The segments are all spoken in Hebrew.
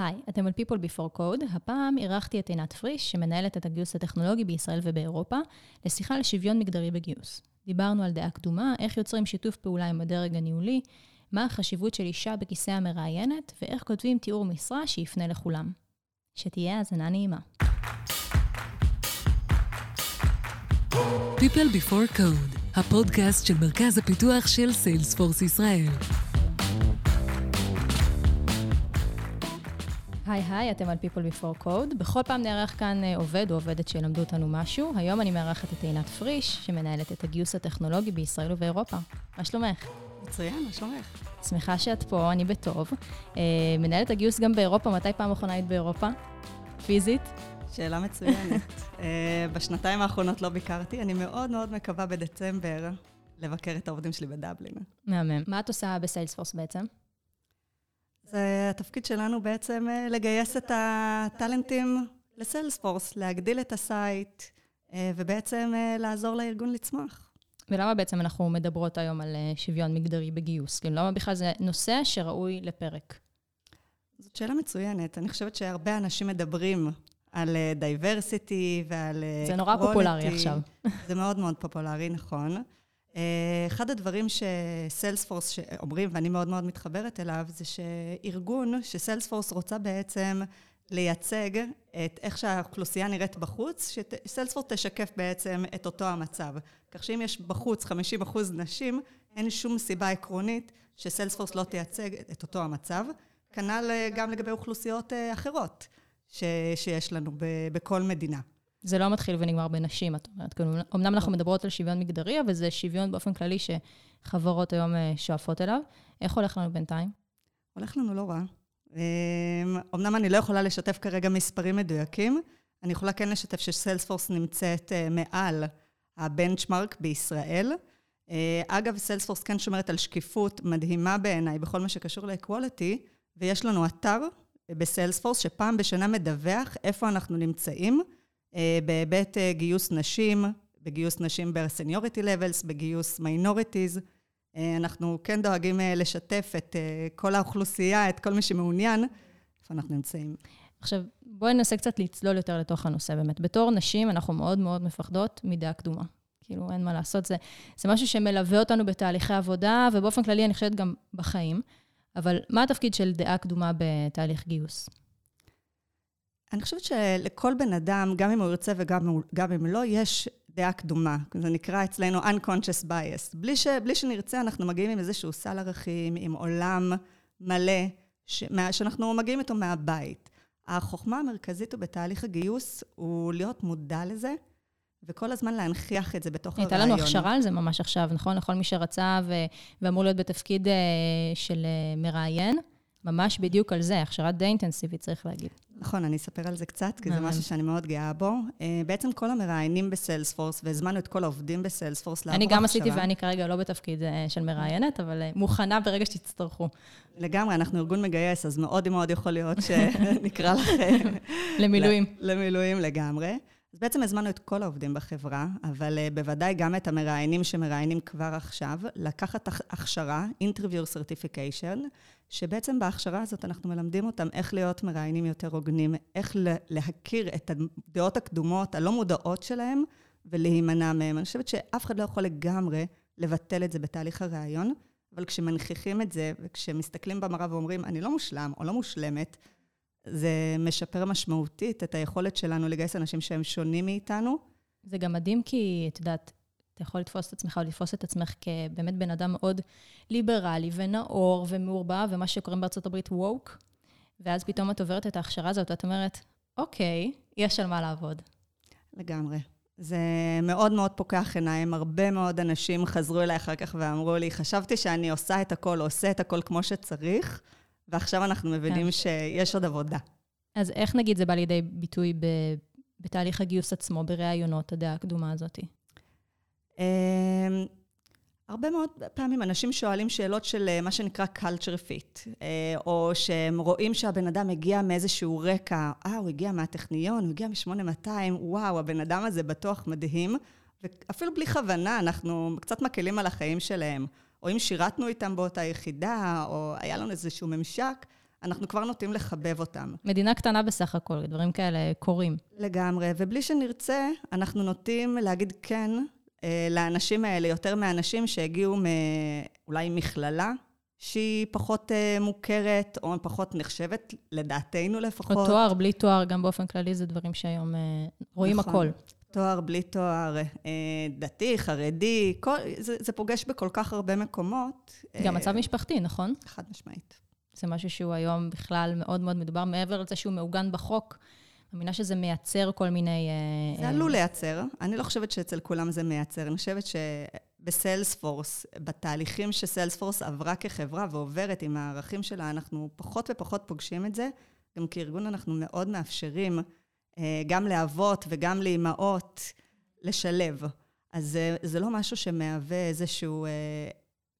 היי, אתם על People Before Code. הפעם אירחתי את עינת פריש, שמנהלת את הגיוס הטכנולוגי בישראל ובאירופה, לשיחה על שוויון מגדרי בגיוס. דיברנו על דעה קדומה, איך יוצרים שיתוף פעולה עם הדרג הניהולי, מה החשיבות של אישה בכיסא המראיינת, ואיך כותבים תיאור משרה שיפנה לכולם. שתהיה האזנה נעימה. People Before Code, הפודקאסט של מרכז הפיתוח של סיילספורס ישראל. היי היי, אתם על People Before Code. בכל פעם נארח כאן אה, עובד או עובדת שילמדו אותנו משהו. היום אני מארחת את עינת פריש, שמנהלת את הגיוס הטכנולוגי בישראל ובאירופה. מה שלומך? מצוין, מה שלומך? שמחה שאת פה, אני בטוב. אה, מנהלת הגיוס גם באירופה, מתי פעם אחרונה היית באירופה? פיזית? שאלה מצוינת. אה, בשנתיים האחרונות לא ביקרתי, אני מאוד מאוד מקווה בדצמבר לבקר את העובדים שלי בדבלין. מהמם. מה את עושה בסיילספורס בעצם? זה התפקיד שלנו בעצם אה, לגייס את הטאלנטים לסיילספורס, להגדיל את ה site, אה, ובעצם לעזור לארגון לצמוח. ולמה בעצם אנחנו מדברות היום על שוויון מגדרי בגיוס? כאילו, למה בכלל זה נושא שראוי לפרק? זאת שאלה מצוינת. אני חושבת שהרבה אנשים מדברים על diversity ועל זה נורא quality. פופולרי עכשיו. זה מאוד מאוד פופולרי, נכון. אחד הדברים שסיילספורס אומרים, ואני מאוד מאוד מתחברת אליו, זה שארגון, שסיילספורס רוצה בעצם לייצג את איך שהאוכלוסייה נראית בחוץ, שסיילספורס תשקף בעצם את אותו המצב. כך שאם יש בחוץ 50 אחוז נשים, אין שום סיבה עקרונית שסיילספורס לא תייצג את אותו המצב. כנ"ל גם לגבי אוכלוסיות אחרות. ש, שיש לנו ב, בכל מדינה. זה לא מתחיל ונגמר בנשים, את אומרת. כאילו, אמנם אנחנו מדברות על שוויון מגדרי, אבל זה שוויון באופן כללי שחברות היום אה, שואפות אליו. איך הולך לנו בינתיים? הולך לנו לא רע. אמנם אני לא יכולה לשתף כרגע מספרים מדויקים, אני יכולה כן לשתף שסיילספורס נמצאת אה, מעל הבנצ'מרק בישראל. אה, אגב, סיילספורס כן שומרת על שקיפות מדהימה בעיניי בכל מה שקשור לאקוולטי, ויש לנו אתר בסיילספורס, שפעם בשנה מדווח איפה אנחנו נמצאים בהיבט אה, גיוס נשים, בגיוס נשים ב seniority levels, בגיוס minorities. אה, אנחנו כן דואגים לשתף את כל האוכלוסייה, את כל מי שמעוניין, איפה אנחנו נמצאים. עכשיו, בואי ננסה קצת לצלול יותר לתוך הנושא באמת. בתור נשים, אנחנו מאוד מאוד מפחדות מדעה קדומה. כאילו, אין מה לעשות, זה, זה משהו שמלווה אותנו בתהליכי עבודה, ובאופן כללי, אני חושבת גם בחיים. אבל מה התפקיד של דעה קדומה בתהליך גיוס? אני חושבת שלכל בן אדם, גם אם הוא ירצה וגם אם לא, יש דעה קדומה. זה נקרא אצלנו unconscious bias. בלי, ש, בלי שנרצה, אנחנו מגיעים עם איזשהו סל ערכים, עם עולם מלא, ש, שאנחנו מגיעים איתו מהבית. החוכמה המרכזית בתהליך הגיוס הוא להיות מודע לזה, וכל הזמן להנכיח את זה בתוך הרעיון. הייתה לנו הכשרה על זה ממש עכשיו, נכון? לכל מי שרצה ו... ואמור להיות בתפקיד uh, של uh, מראיין. ממש בדיוק על זה, הכשרה די אינטנסיבית, צריך להגיד. נכון, אני אספר על זה קצת, כי זה משהו שאני מאוד גאה בו. Uh, בעצם כל המראיינים בסיילספורס, והזמנו את כל העובדים בסיילספורס לעבור הכשרה. אני גם עשיתי, ואני כרגע לא בתפקיד uh, של מראיינת, אבל uh, מוכנה ברגע שתצטרכו. לגמרי, אנחנו ארגון מגייס, אז מאוד מאוד יכול להיות שנקרא לכם... למילואים. למילואים לגמרי. אז בעצם הזמנו את כל העובדים בחברה, אבל uh, בוודאי גם את המראיינים שמראיינים כבר עכשיו, לקחת הכשרה, Interview Certification, שבעצם בהכשרה הזאת אנחנו מלמדים אותם איך להיות מראיינים יותר הוגנים, איך להכיר את הדעות הקדומות, הלא מודעות שלהם, ולהימנע מהם. אני חושבת שאף אחד לא יכול לגמרי לבטל את זה בתהליך הראיון, אבל כשמנכיחים את זה, וכשמסתכלים במראה ואומרים, אני לא מושלם או לא מושלמת, זה משפר משמעותית את היכולת שלנו לגייס אנשים שהם שונים מאיתנו. זה גם מדהים כי, את יודעת, אתה יכול לתפוס את עצמך או לתפוס את עצמך כבאמת בן אדם מאוד ליברלי ונאור ומעורבב, ומה שקוראים בארצות הברית ווק, ואז פתאום את עוברת את ההכשרה הזאת ואת אומרת, אוקיי, יש על מה לעבוד. לגמרי. זה מאוד מאוד פוקח עיניים. הרבה מאוד אנשים חזרו אליי אחר כך ואמרו לי, חשבתי שאני עושה את הכל, עושה את הכל כמו שצריך, ועכשיו אנחנו מבינים כן. שיש עוד עבודה. אז איך נגיד זה בא לידי ביטוי ב, בתהליך הגיוס עצמו, בראיונות, הדעה הקדומה הזאת? אמ, הרבה מאוד פעמים אנשים שואלים שאלות של אה, מה שנקרא culture fit, אה, או שהם רואים שהבן אדם הגיע מאיזשהו רקע, אה, הוא הגיע מהטכניון, הוא הגיע מ-8200, וואו, הבן אדם הזה בטוח מדהים, ואפילו בלי כוונה, אנחנו קצת מקלים על החיים שלהם. או אם שירתנו איתם באותה יחידה, או היה לנו איזשהו ממשק, אנחנו כבר נוטים לחבב אותם. מדינה קטנה בסך הכל, דברים כאלה קורים. לגמרי, ובלי שנרצה, אנחנו נוטים להגיד כן אה, לאנשים האלה, יותר מאנשים שהגיעו. אולי מכללה, שהיא פחות uh, מוכרת, או פחות נחשבת, לדעתנו לפחות. או תואר, בלי תואר, גם באופן כללי זה דברים שהיום uh, רואים נכון. הכל. תואר, בלי תואר, uh, דתי, חרדי, כל, זה, זה פוגש בכל כך הרבה מקומות. גם uh, מצב משפחתי, נכון? חד משמעית. זה משהו שהוא היום בכלל מאוד מאוד מדובר, מעבר לזה שהוא מעוגן בחוק. אני מאמינה שזה מייצר כל מיני... זה עלול לייצר. אני לא חושבת שאצל כולם זה מייצר. אני חושבת ש... בסיילספורס, בתהליכים שסיילספורס עברה כחברה ועוברת עם הערכים שלה, אנחנו פחות ופחות פוגשים את זה. גם כארגון אנחנו מאוד מאפשרים אה, גם לאבות וגם לאימהות לשלב. אז זה, זה לא משהו שמהווה איזשהו, אה,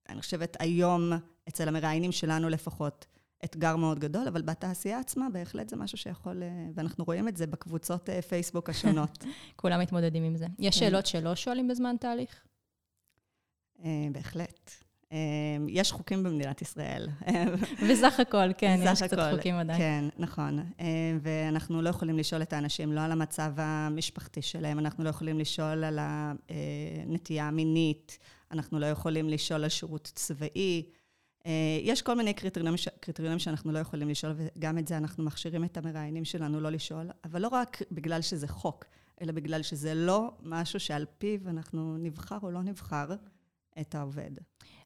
אני חושבת, היום, אצל המראיינים שלנו לפחות, אתגר מאוד גדול, אבל בתעשייה עצמה בהחלט זה משהו שיכול, אה, ואנחנו רואים את זה בקבוצות פייסבוק השונות. כולם מתמודדים עם זה. יש כן. שאלות שלא שואלים בזמן תהליך? אה, בהחלט. אה, יש חוקים במדינת ישראל. בסך הכל, כן, יש קצת חוקים עדיין. כן, נכון. אה, ואנחנו לא יכולים לשאול את האנשים לא על המצב המשפחתי שלהם, אנחנו לא יכולים לשאול על הנטייה המינית, אנחנו לא יכולים לשאול על שירות צבאי. יש כל מיני קריטריונים, קריטריונים שאנחנו לא יכולים לשאול, וגם את זה אנחנו מכשירים את המראיינים שלנו לא לשאול, אבל לא רק בגלל שזה חוק, אלא בגלל שזה לא משהו שעל פיו אנחנו נבחר או לא נבחר. את העובד.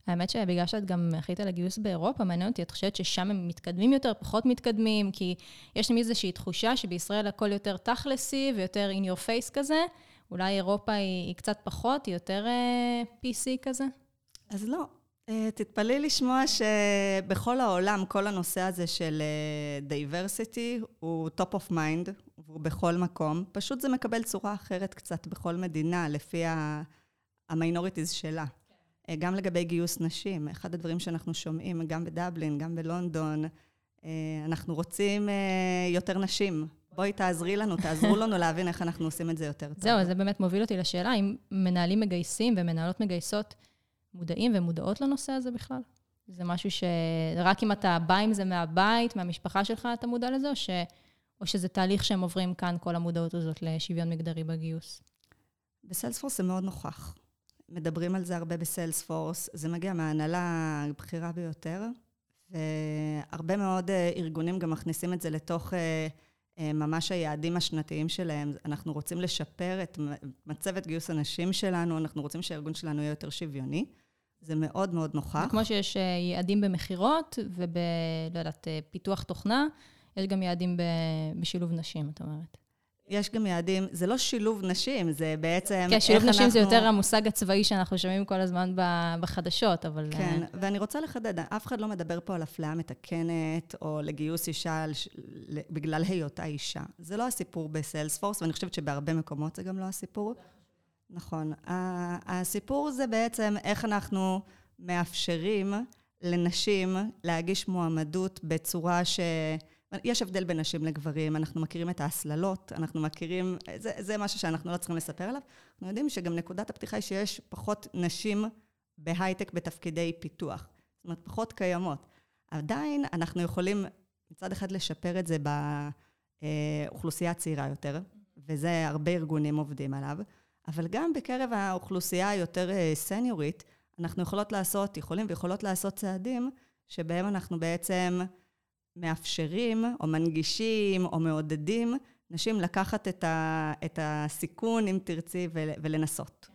האמת שבגלל שאת גם אחראית על הגיוס באירופה, מעניין אותי, את חושבת ששם הם מתקדמים יותר, פחות מתקדמים? כי יש לי איזושהי תחושה שבישראל הכל יותר תכלסי ויותר in your face כזה. אולי אירופה היא, היא קצת פחות, היא יותר אה, PC כזה? אז לא. אה, תתפלאי לשמוע שבכל העולם, כל הנושא הזה של אה, diversity הוא top of mind, והוא בכל מקום. פשוט זה מקבל צורה אחרת קצת בכל מדינה, לפי ה minorities שלה. אה, גם לגבי גיוס נשים, אחד הדברים שאנחנו שומעים, גם בדבלין, גם בלונדון, אה, אנחנו רוצים אה, יותר נשים. בואי תעזרי לנו, תעזרו לנו להבין איך אנחנו עושים את זה יותר טוב. זהו, זה באמת מוביל אותי לשאלה, אם מנהלים מגייסים ומנהלות מגייסות מודעים ומודעות לנושא הזה בכלל? זה משהו שרק אם אתה בא עם זה מהבית, מהמשפחה שלך, אתה מודע לזה, או, ש... או שזה תהליך שהם עוברים כאן, כל המודעות הזאת לשוויון מגדרי בגיוס? בסיילספורס זה מאוד נוכח. מדברים על זה הרבה בסיילספורס, זה מגיע מההנהלה הבכירה ביותר, והרבה מאוד אה, ארגונים גם מכניסים את זה לתוך אה, אה, ממש היעדים השנתיים שלהם. אנחנו רוצים לשפר את מצבת גיוס הנשים שלנו, אנחנו רוצים שהארגון שלנו יהיה יותר שוויוני. זה מאוד מאוד נוכח. כמו שיש יעדים במכירות וב... לא יודעת, פיתוח תוכנה, יש גם יעדים בשילוב נשים, את אומרת. יש גם יעדים, זה לא שילוב נשים, זה בעצם כן, שילוב נשים אנחנו... זה יותר המושג הצבאי שאנחנו שומעים כל הזמן בחדשות, אבל... כן, uh... ואני רוצה לחדד, אף אחד לא מדבר פה על אפליה מתקנת, או לגיוס אישה בגלל היותה אישה. זה לא הסיפור בסיילספורס, ואני חושבת שבהרבה מקומות זה גם לא הסיפור. נכון. הסיפור זה בעצם איך אנחנו מאפשרים לנשים להגיש מועמדות בצורה ש... יש הבדל בין נשים לגברים, אנחנו מכירים את ההסללות, אנחנו מכירים, זה, זה משהו שאנחנו לא צריכים לספר עליו. אנחנו יודעים שגם נקודת הפתיחה היא שיש פחות נשים בהייטק בתפקידי פיתוח. זאת אומרת, פחות קיימות. עדיין אנחנו יכולים מצד אחד לשפר את זה באוכלוסייה הצעירה יותר, וזה הרבה ארגונים עובדים עליו, אבל גם בקרב האוכלוסייה היותר אה, סניורית, אנחנו יכולות לעשות, יכולים ויכולות לעשות צעדים שבהם אנחנו בעצם... מאפשרים או מנגישים או מעודדים נשים לקחת את, ה, את הסיכון, אם תרצי, ולנסות.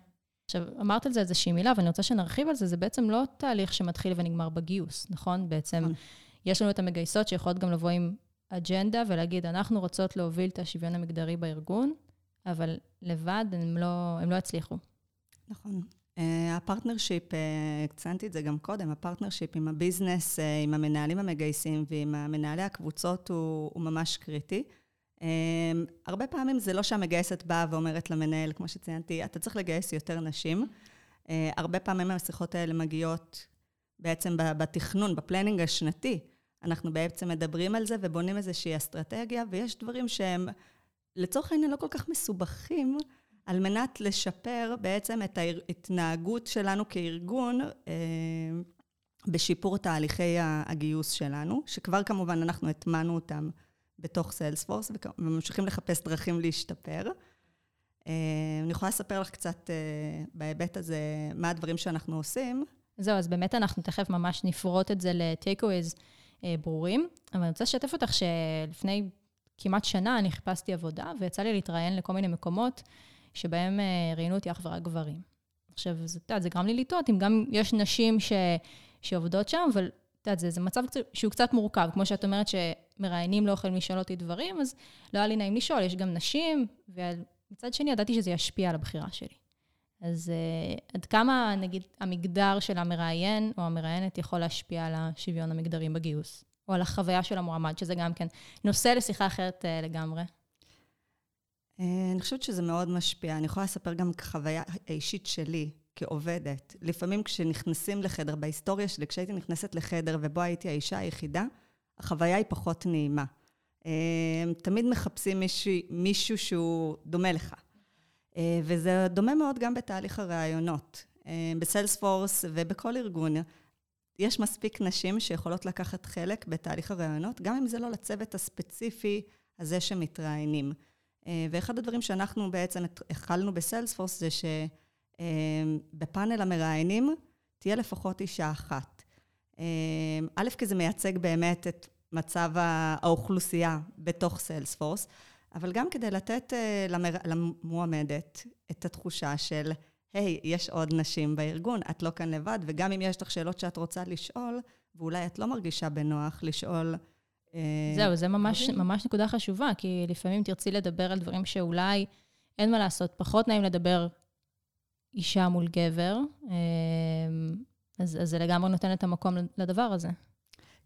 עכשיו, אמרת על זה איזושהי מילה, ואני רוצה שנרחיב על זה, זה בעצם לא תהליך שמתחיל ונגמר בגיוס, נכון? בעצם נכון. יש לנו את המגייסות שיכולות גם לבוא עם אג'נדה ולהגיד, אנחנו רוצות להוביל את השוויון המגדרי בארגון, אבל לבד הם לא, הם לא יצליחו. נכון. אה, ה partnership, אה, ציינתי את זה גם קודם, ה partnership עם ה business, אה, עם המנהלים המגייסים ועם מנהלי הקבוצות הוא, הוא ממש קריטי. הרבה פעמים זה לא שהמגייסת באה ואומרת למנהל, כמו שציינתי, אתה צריך לגייס יותר נשים. הרבה פעמים השיחות האלה מגיעות בעצם בתכנון, בפלנינג השנתי. אנחנו בעצם מדברים על זה ובונים איזושהי אסטרטגיה, ויש דברים שהם לצורך העניין לא כל כך מסובכים. על מנת לשפר בעצם את ההתנהגות שלנו כארגון אה, בשיפור תהליכי הגיוס שלנו, שכבר כמובן אנחנו הטמענו אותם בתוך סיילספורס, וממשיכים לחפש דרכים להשתפר. אה, אני יכולה לספר לך קצת אה, בהיבט הזה, מה הדברים שאנחנו עושים. זהו, אז באמת אנחנו תכף ממש נפרוט את זה אה, ברורים, אבל אני רוצה לשתף אותך שלפני כמעט שנה אני חיפשתי עבודה, ויצא לי להתראיין לכל מיני מקומות שבהם ראיינו אותי אך ורק גברים. עכשיו, זה, יודעת, זה גרם לי לטעות, אם גם יש נשים ש, שעובדות שם, אבל את יודעת, זה, זה מצב שהוא קצת מורכב. כמו שאת אומרת שמראיינים לא יכולים לשאול אותי דברים, אז לא היה לי נעים לשאול, יש גם נשים, ומצד שני ידעתי שזה ישפיע על הבחירה שלי. אז uh, עד כמה, נגיד, המגדר של המראיין או המראיינת יכול להשפיע על השוויון המגדרי בגיוס, או על החוויה של המועמד, שזה גם כן נושא לשיחה אחרת uh, לגמרי. אה, אני חושבת שזה מאוד משפיע. אני יכולה לספר גם כחוויה האישית שלי כעובדת. לפעמים כשנכנסים לחדר, בהיסטוריה שלי, כשהייתי נכנסת לחדר ובו הייתי האישה היחידה, החוויה היא פחות נעימה. תמיד מחפשים מישהו, מישהו שהוא דומה לך. אה, וזה דומה מאוד גם בתהליך הראיונות. אה, בסיילספורס ובכל ארגון, יש מספיק נשים שיכולות לקחת חלק בתהליך הראיונות, גם אם זה לא לצוות הספציפי הזה שמתראיינים. אה, ואחד הדברים שאנחנו בעצם החלנו בסיילספורס זה שבפאנל המראיינים תהיה לפחות אישה אחת. א', כי זה מייצג באמת את מצב האוכלוסייה בתוך סיילספורס, אבל גם כדי לתת למר... למועמדת את התחושה של, היי, hey, יש עוד נשים בארגון, את לא כאן לבד, וגם אם יש לך שאלות שאת רוצה לשאול, ואולי את לא מרגישה בנוח לשאול... Uh, זהו, זה ממש, ממש נקודה חשובה, כי לפעמים תרצי לדבר על דברים שאולי אין מה לעשות, פחות נעים לדבר אישה מול גבר, uh, אז, אז זה לגמרי נותן את המקום לדבר הזה.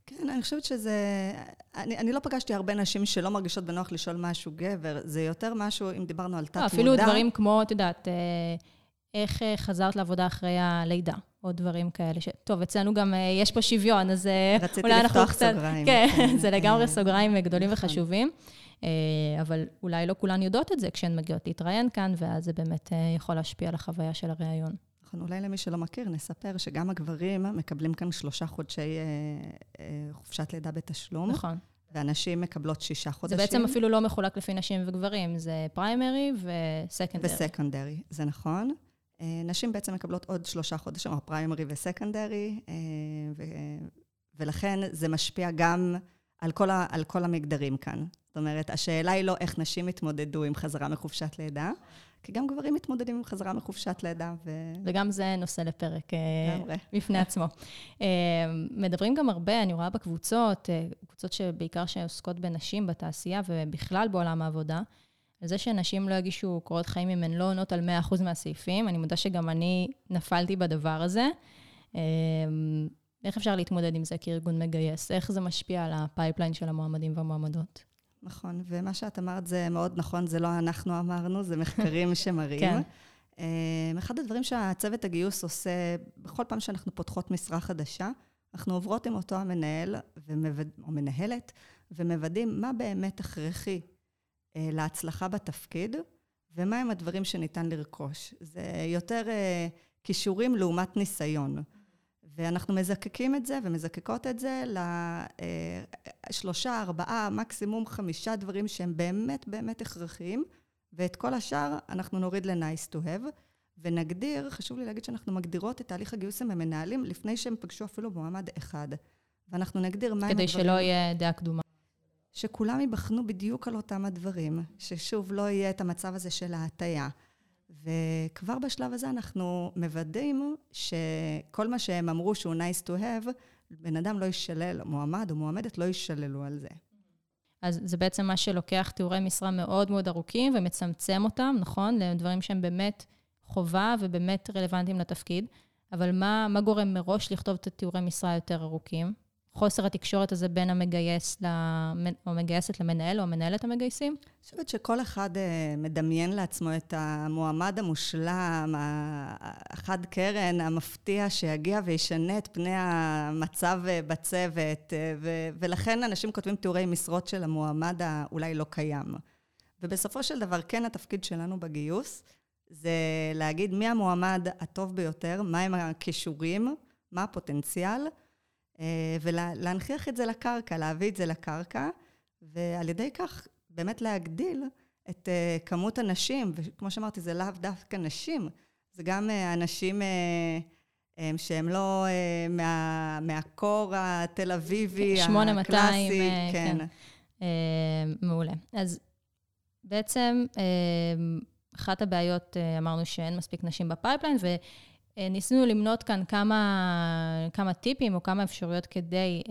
כן, אני חושבת שזה... אני, אני לא פגשתי הרבה נשים שלא מרגישות בנוח לשאול משהו גבר. זה יותר משהו, אם דיברנו על תת-מודע... לא, אפילו דברים כמו, את יודעת, אה, איך אה, חזרת לעבודה אחרי הלידה, או דברים כאלה. ש... טוב, אצלנו גם אה, יש פה שוויון, אז אולי אנחנו קצת... רציתי לפתוח סוגריים. כן, כן, זה לגמרי סוגריים גדולים נכון. וחשובים. אבל אולי לא כולן יודעות את זה כשהן מגיעות להתראיין כאן, ואז זה באמת יכול להשפיע על החוויה של הראיון. נכון, אולי למי שלא מכיר, נספר שגם הגברים מקבלים כאן שלושה חודשי אה, אה, חופשת לידה בתשלום. נכון. והנשים מקבלות שישה חודשים. זה בעצם אפילו לא מחולק לפי נשים וגברים, זה פריימרי וסקנדרי. וסקנדרי, זה נכון. אה, נשים בעצם מקבלות עוד שלושה חודשים, או פריימרי וסקנדרי, אה, ו, ולכן זה משפיע גם על כל, ה, על כל המגדרים כאן. זאת אומרת, השאלה היא לא איך נשים יתמודדו עם חזרה מחופשת לידה, כי גם גברים מתמודדים עם חזרה מחופשת לידה. ו... וגם זה נושא לפרק אה, בפני עצמו. מדברים גם הרבה, אני רואה בקבוצות, קבוצות שבעיקר שעוסקות בנשים בתעשייה ובכלל בעולם העבודה, זה שנשים לא יגישו קורות חיים אם הן לא עונות על 100% מהסעיפים. אני מודה שגם אני נפלתי בדבר הזה. איך אפשר להתמודד עם זה כארגון מגייס? איך זה משפיע על ה pipeline של המועמדים והמועמדות? נכון, ומה שאת אמרת זה מאוד נכון, זה לא אנחנו אמרנו, זה מחקרים שמראים. כן. אמ, אחד הדברים שהצוות הגיוס עושה, בכל פעם שאנחנו פותחות משרה חדשה, אנחנו עוברות עם אותו המנהל ומווד... או מנהלת, ומוודאים מה באמת הכרחי להצלחה בתפקיד, ומהם הדברים שניתן לרכוש. זה יותר אה, כישורים לעומת ניסיון. ואנחנו מזקקים את זה ומזקקות את זה לשלושה, ארבעה, מקסימום חמישה דברים שהם באמת באמת הכרחיים, ואת כל השאר אנחנו נוריד ל-nice to have, ונגדיר, חשוב לי להגיד שאנחנו מגדירות את תהליך הגיוס עם המנהלים לפני שהם פגשו אפילו מועמד אחד. ואנחנו נגדיר מה הם הדברים... כדי שלא יהיה דעה קדומה. שכולם ייבחנו בדיוק על אותם הדברים, ששוב, לא יהיה את המצב הזה של ההטייה. וכבר בשלב הזה אנחנו מוודאים שכל מה שהם אמרו שהוא nice to have, בן אדם לא יישלל, מועמד או מועמדת לא יישללו על זה. אז זה בעצם מה שלוקח תיאורי משרה מאוד מאוד ארוכים ומצמצם אותם, נכון? לדברים שהם באמת חובה ובאמת רלוונטיים לתפקיד. אבל מה, מה גורם מראש לכתוב את התיאורי משרה יותר ארוכים? חוסר התקשורת הזה בין המגייס למנ... או המגייסת למנהל או המנהלת המגייסים? אני חושבת שכל אחד אה, מדמיין לעצמו את המועמד המושלם, החד קרן, המפתיע, שיגיע וישנה את פני המצב אה, בצוות, אה, ו... ולכן אנשים כותבים תיאורי משרות של המועמד האולי לא קיים. ובסופו של דבר, כן התפקיד שלנו בגיוס, זה להגיד מי המועמד הטוב ביותר, מהם הכישורים, מה הפוטנציאל, ולהנכיח את זה לקרקע, להביא את זה לקרקע, ועל ידי כך באמת להגדיל את אה, כמות הנשים, וכמו שאמרתי, זה לאו דווקא נשים, זה גם אה, אנשים שהם לא מה, מה core התל אביבי, הקלאסי, כן. כן. מעולה. אז בעצם, אחת הבעיות, אמרנו שאין מספיק נשים ב pipeline, וניסינו למנות כאן כמה, כמה טיפים או כמה אפשרויות כדי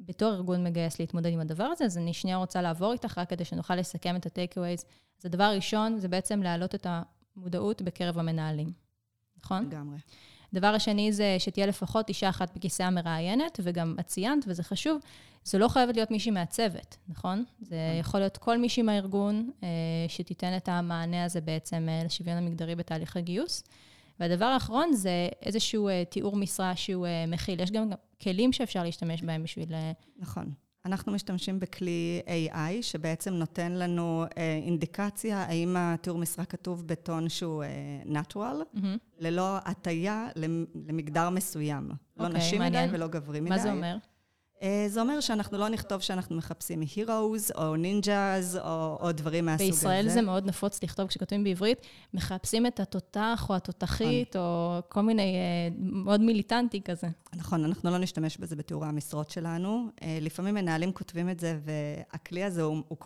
בתור ארגון מגייס להתמודד עם הדבר הזה, אז אני שנייה רוצה לעבור איתך, רק כדי שנוכל לסכם את ה-takeaways. אז הדבר הראשון זה בעצם להעלות את המודעות בקרב המנהלים, נכון? לגמרי. הדבר השני זה שתהיה לפחות אישה אחת בכיסא המראיינת, וגם את ציינת, וזה חשוב, זה לא חייבת להיות מישהי מהצוות, נכון? זה נכון. יכול להיות כל מישהי מהארגון אה, שתיתן את המענה הזה בעצם אה, לשוויון המגדרי בתהליך הגיוס. והדבר האחרון זה איזשהו uh, תיאור משרה שהוא uh, מכיל. יש גם כלים שאפשר להשתמש בהם בשביל... Uh... נכון. אנחנו משתמשים בכלי AI, שבעצם נותן לנו uh, אינדיקציה האם התיאור משרה כתוב בטון שהוא uh, natural, mm-hmm. ללא הטיה למגדר מסוים. Okay, לא אוקיי, נשים מעניין. מדי ולא גברים מדי. מה זה אומר? אה, זה אומר שאנחנו לא נכתוב שאנחנו מחפשים heroes או ninjas או, או דברים מהסוג הזה. בישראל זה מאוד נפוץ לכתוב, כשכותבים בעברית, מחפשים את התותח או התותחית. או כל מיני, אה, מאוד מיליטנטי כזה. נכון, אנחנו לא נשתמש בזה בתיאורי המשרות שלנו. אה, לפעמים מנהלים כותבים את זה, והכלי הזה הוא, הוא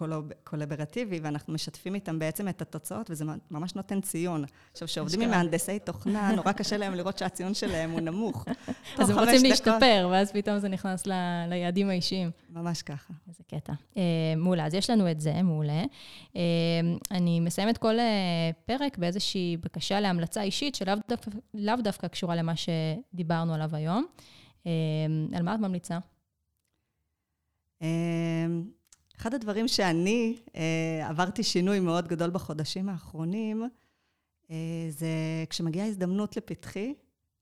קולברטיבי, ואנחנו משתפים איתם בעצם את התוצאות, וזה ממש נותן ציון. עכשיו, כשעובדים עם מהנדסי תוכנה, נורא קשה להם לראות שהציון שלהם הוא נמוך. אז הם רוצים להשתפר, ואז פתאום זה נכנס ל... ליעדים האישיים. ממש ככה. איזה קטע. אה, מעולה. אז יש לנו את זה, מעולה. אה, אני מסיימת כל אה, פרק באיזושהי בקשה להמלצה אישית, שלאו דווקא, דווקא קשורה למה שדיברנו עליו היום. אה, על מה את ממליצה? אה, אחד הדברים שאני אה, עברתי שינוי מאוד גדול בחודשים האחרונים, אה, זה כשמגיעה הזדמנות לפתחי,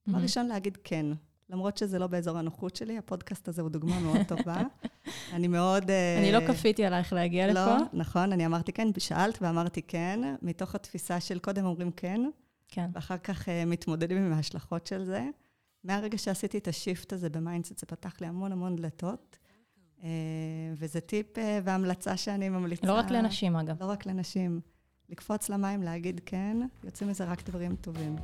דבר. ראשון להגיד כן. למרות שזה לא באזור הנוחות שלי, הפודקאסט הזה הוא דוגמה מאוד טובה. אני מאוד... אני לא אה, כפיתי עלייך להגיע לא, לפה. לא, נכון, אני אמרתי כן, שאלת ואמרתי כן, מתוך התפיסה של קודם אומרים כן, כן. ואחר כך מתמודדים עם ההשלכות של זה. מהרגע שעשיתי את ה shift הזה ב mindset, זה פתח לי המון המון דלתות. אה, וזה טיפ אה, והמלצה שאני ממליצה. לא רק לנשים, אגב. לא רק לנשים. לקפוץ למים, להגיד כן, יוצאים מזה רק דברים טובים.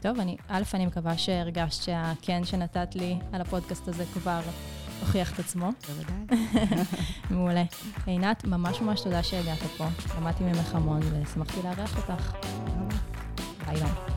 טוב, אני, א', אני מקווה שהרגשת שהכן שנתת לי על הפודקאסט הזה כבר הוכיח את עצמו. בוודאי. מעולה. עינת, ממש ממש תודה שהגעת פה. למדתי ממך המון ושמחתי לארח אותך. ביי ביי.